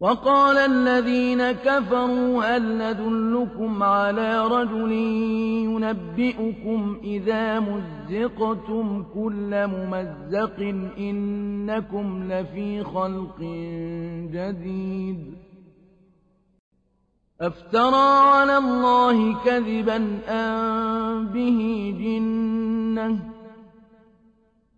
وقال الذين كفروا هل ندلكم على رجل ينبئكم إذا مزقتم كل ممزق إنكم لفي خلق جديد أفترى على الله كذبا أن به جنة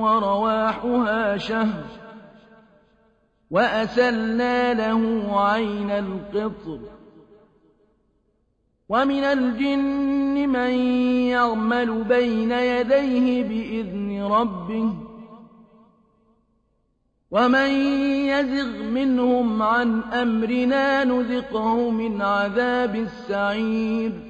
ورواحها شهر وأسلنا له عين القطر ومن الجن من يعمل بين يديه بإذن ربه ومن يزغ منهم عن أمرنا نذقه من عذاب السعير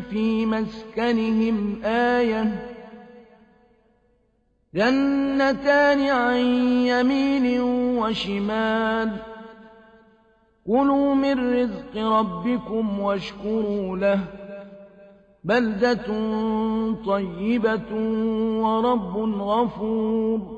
في مسكنهم آية. جنتان عن يمين وشمال. كلوا من رزق ربكم واشكروا له. بلدة طيبة ورب غفور.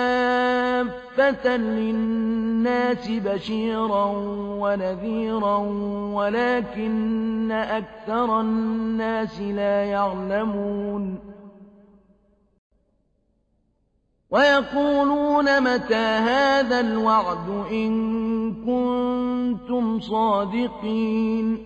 كافة للناس بشيرا ونذيرا ولكن أكثر الناس لا يعلمون ويقولون متى هذا الوعد إن كنتم صادقين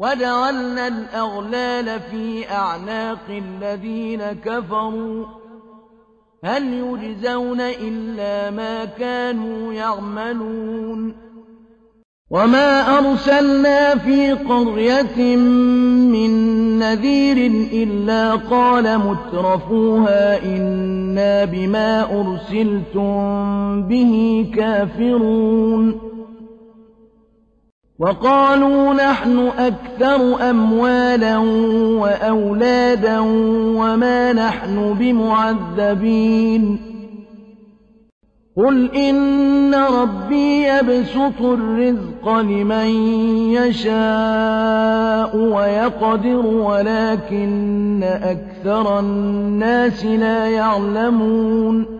وجعلنا الأغلال في أعناق الذين كفروا. هل يجزون إلا ما كانوا يعملون. وما أرسلنا في قرية من نذير إلا قال مترفوها إنا بما أرسلتم به كافرون. وقالوا نحن أكثر أموالا وأولادا وما نحن بمعذبين. قل إن ربي يبسط الرزق لمن يشاء ويقدر ولكن أكثر الناس لا يعلمون.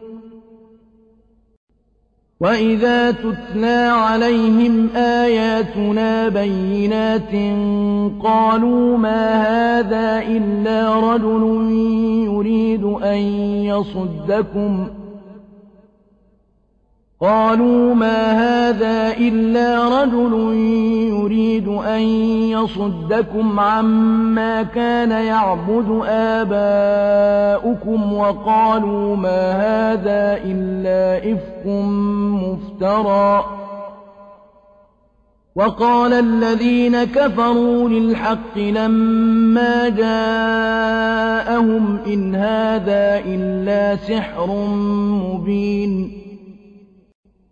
وإذا تتلى عليهم آياتنا بينات قالوا ما هذا إلا رجل يريد أن يصدكم قالوا ما هذا إلا رجل يريد أن يصدكم عما كان يعبد آباؤكم وقالوا ما هذا إلا إفك مفترى. وقال الذين كفروا للحق لما جاءهم إن هذا إلا سحر مبين.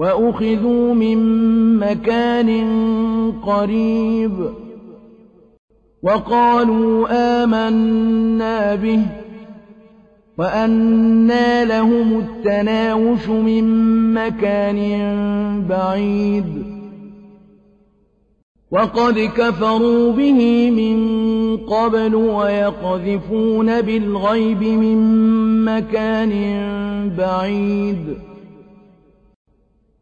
وأخذوا من مكان قريب وقالوا آمنا به وأنى لهم التناوش من مكان بعيد وقد كفروا به من قبل ويقذفون بالغيب من مكان بعيد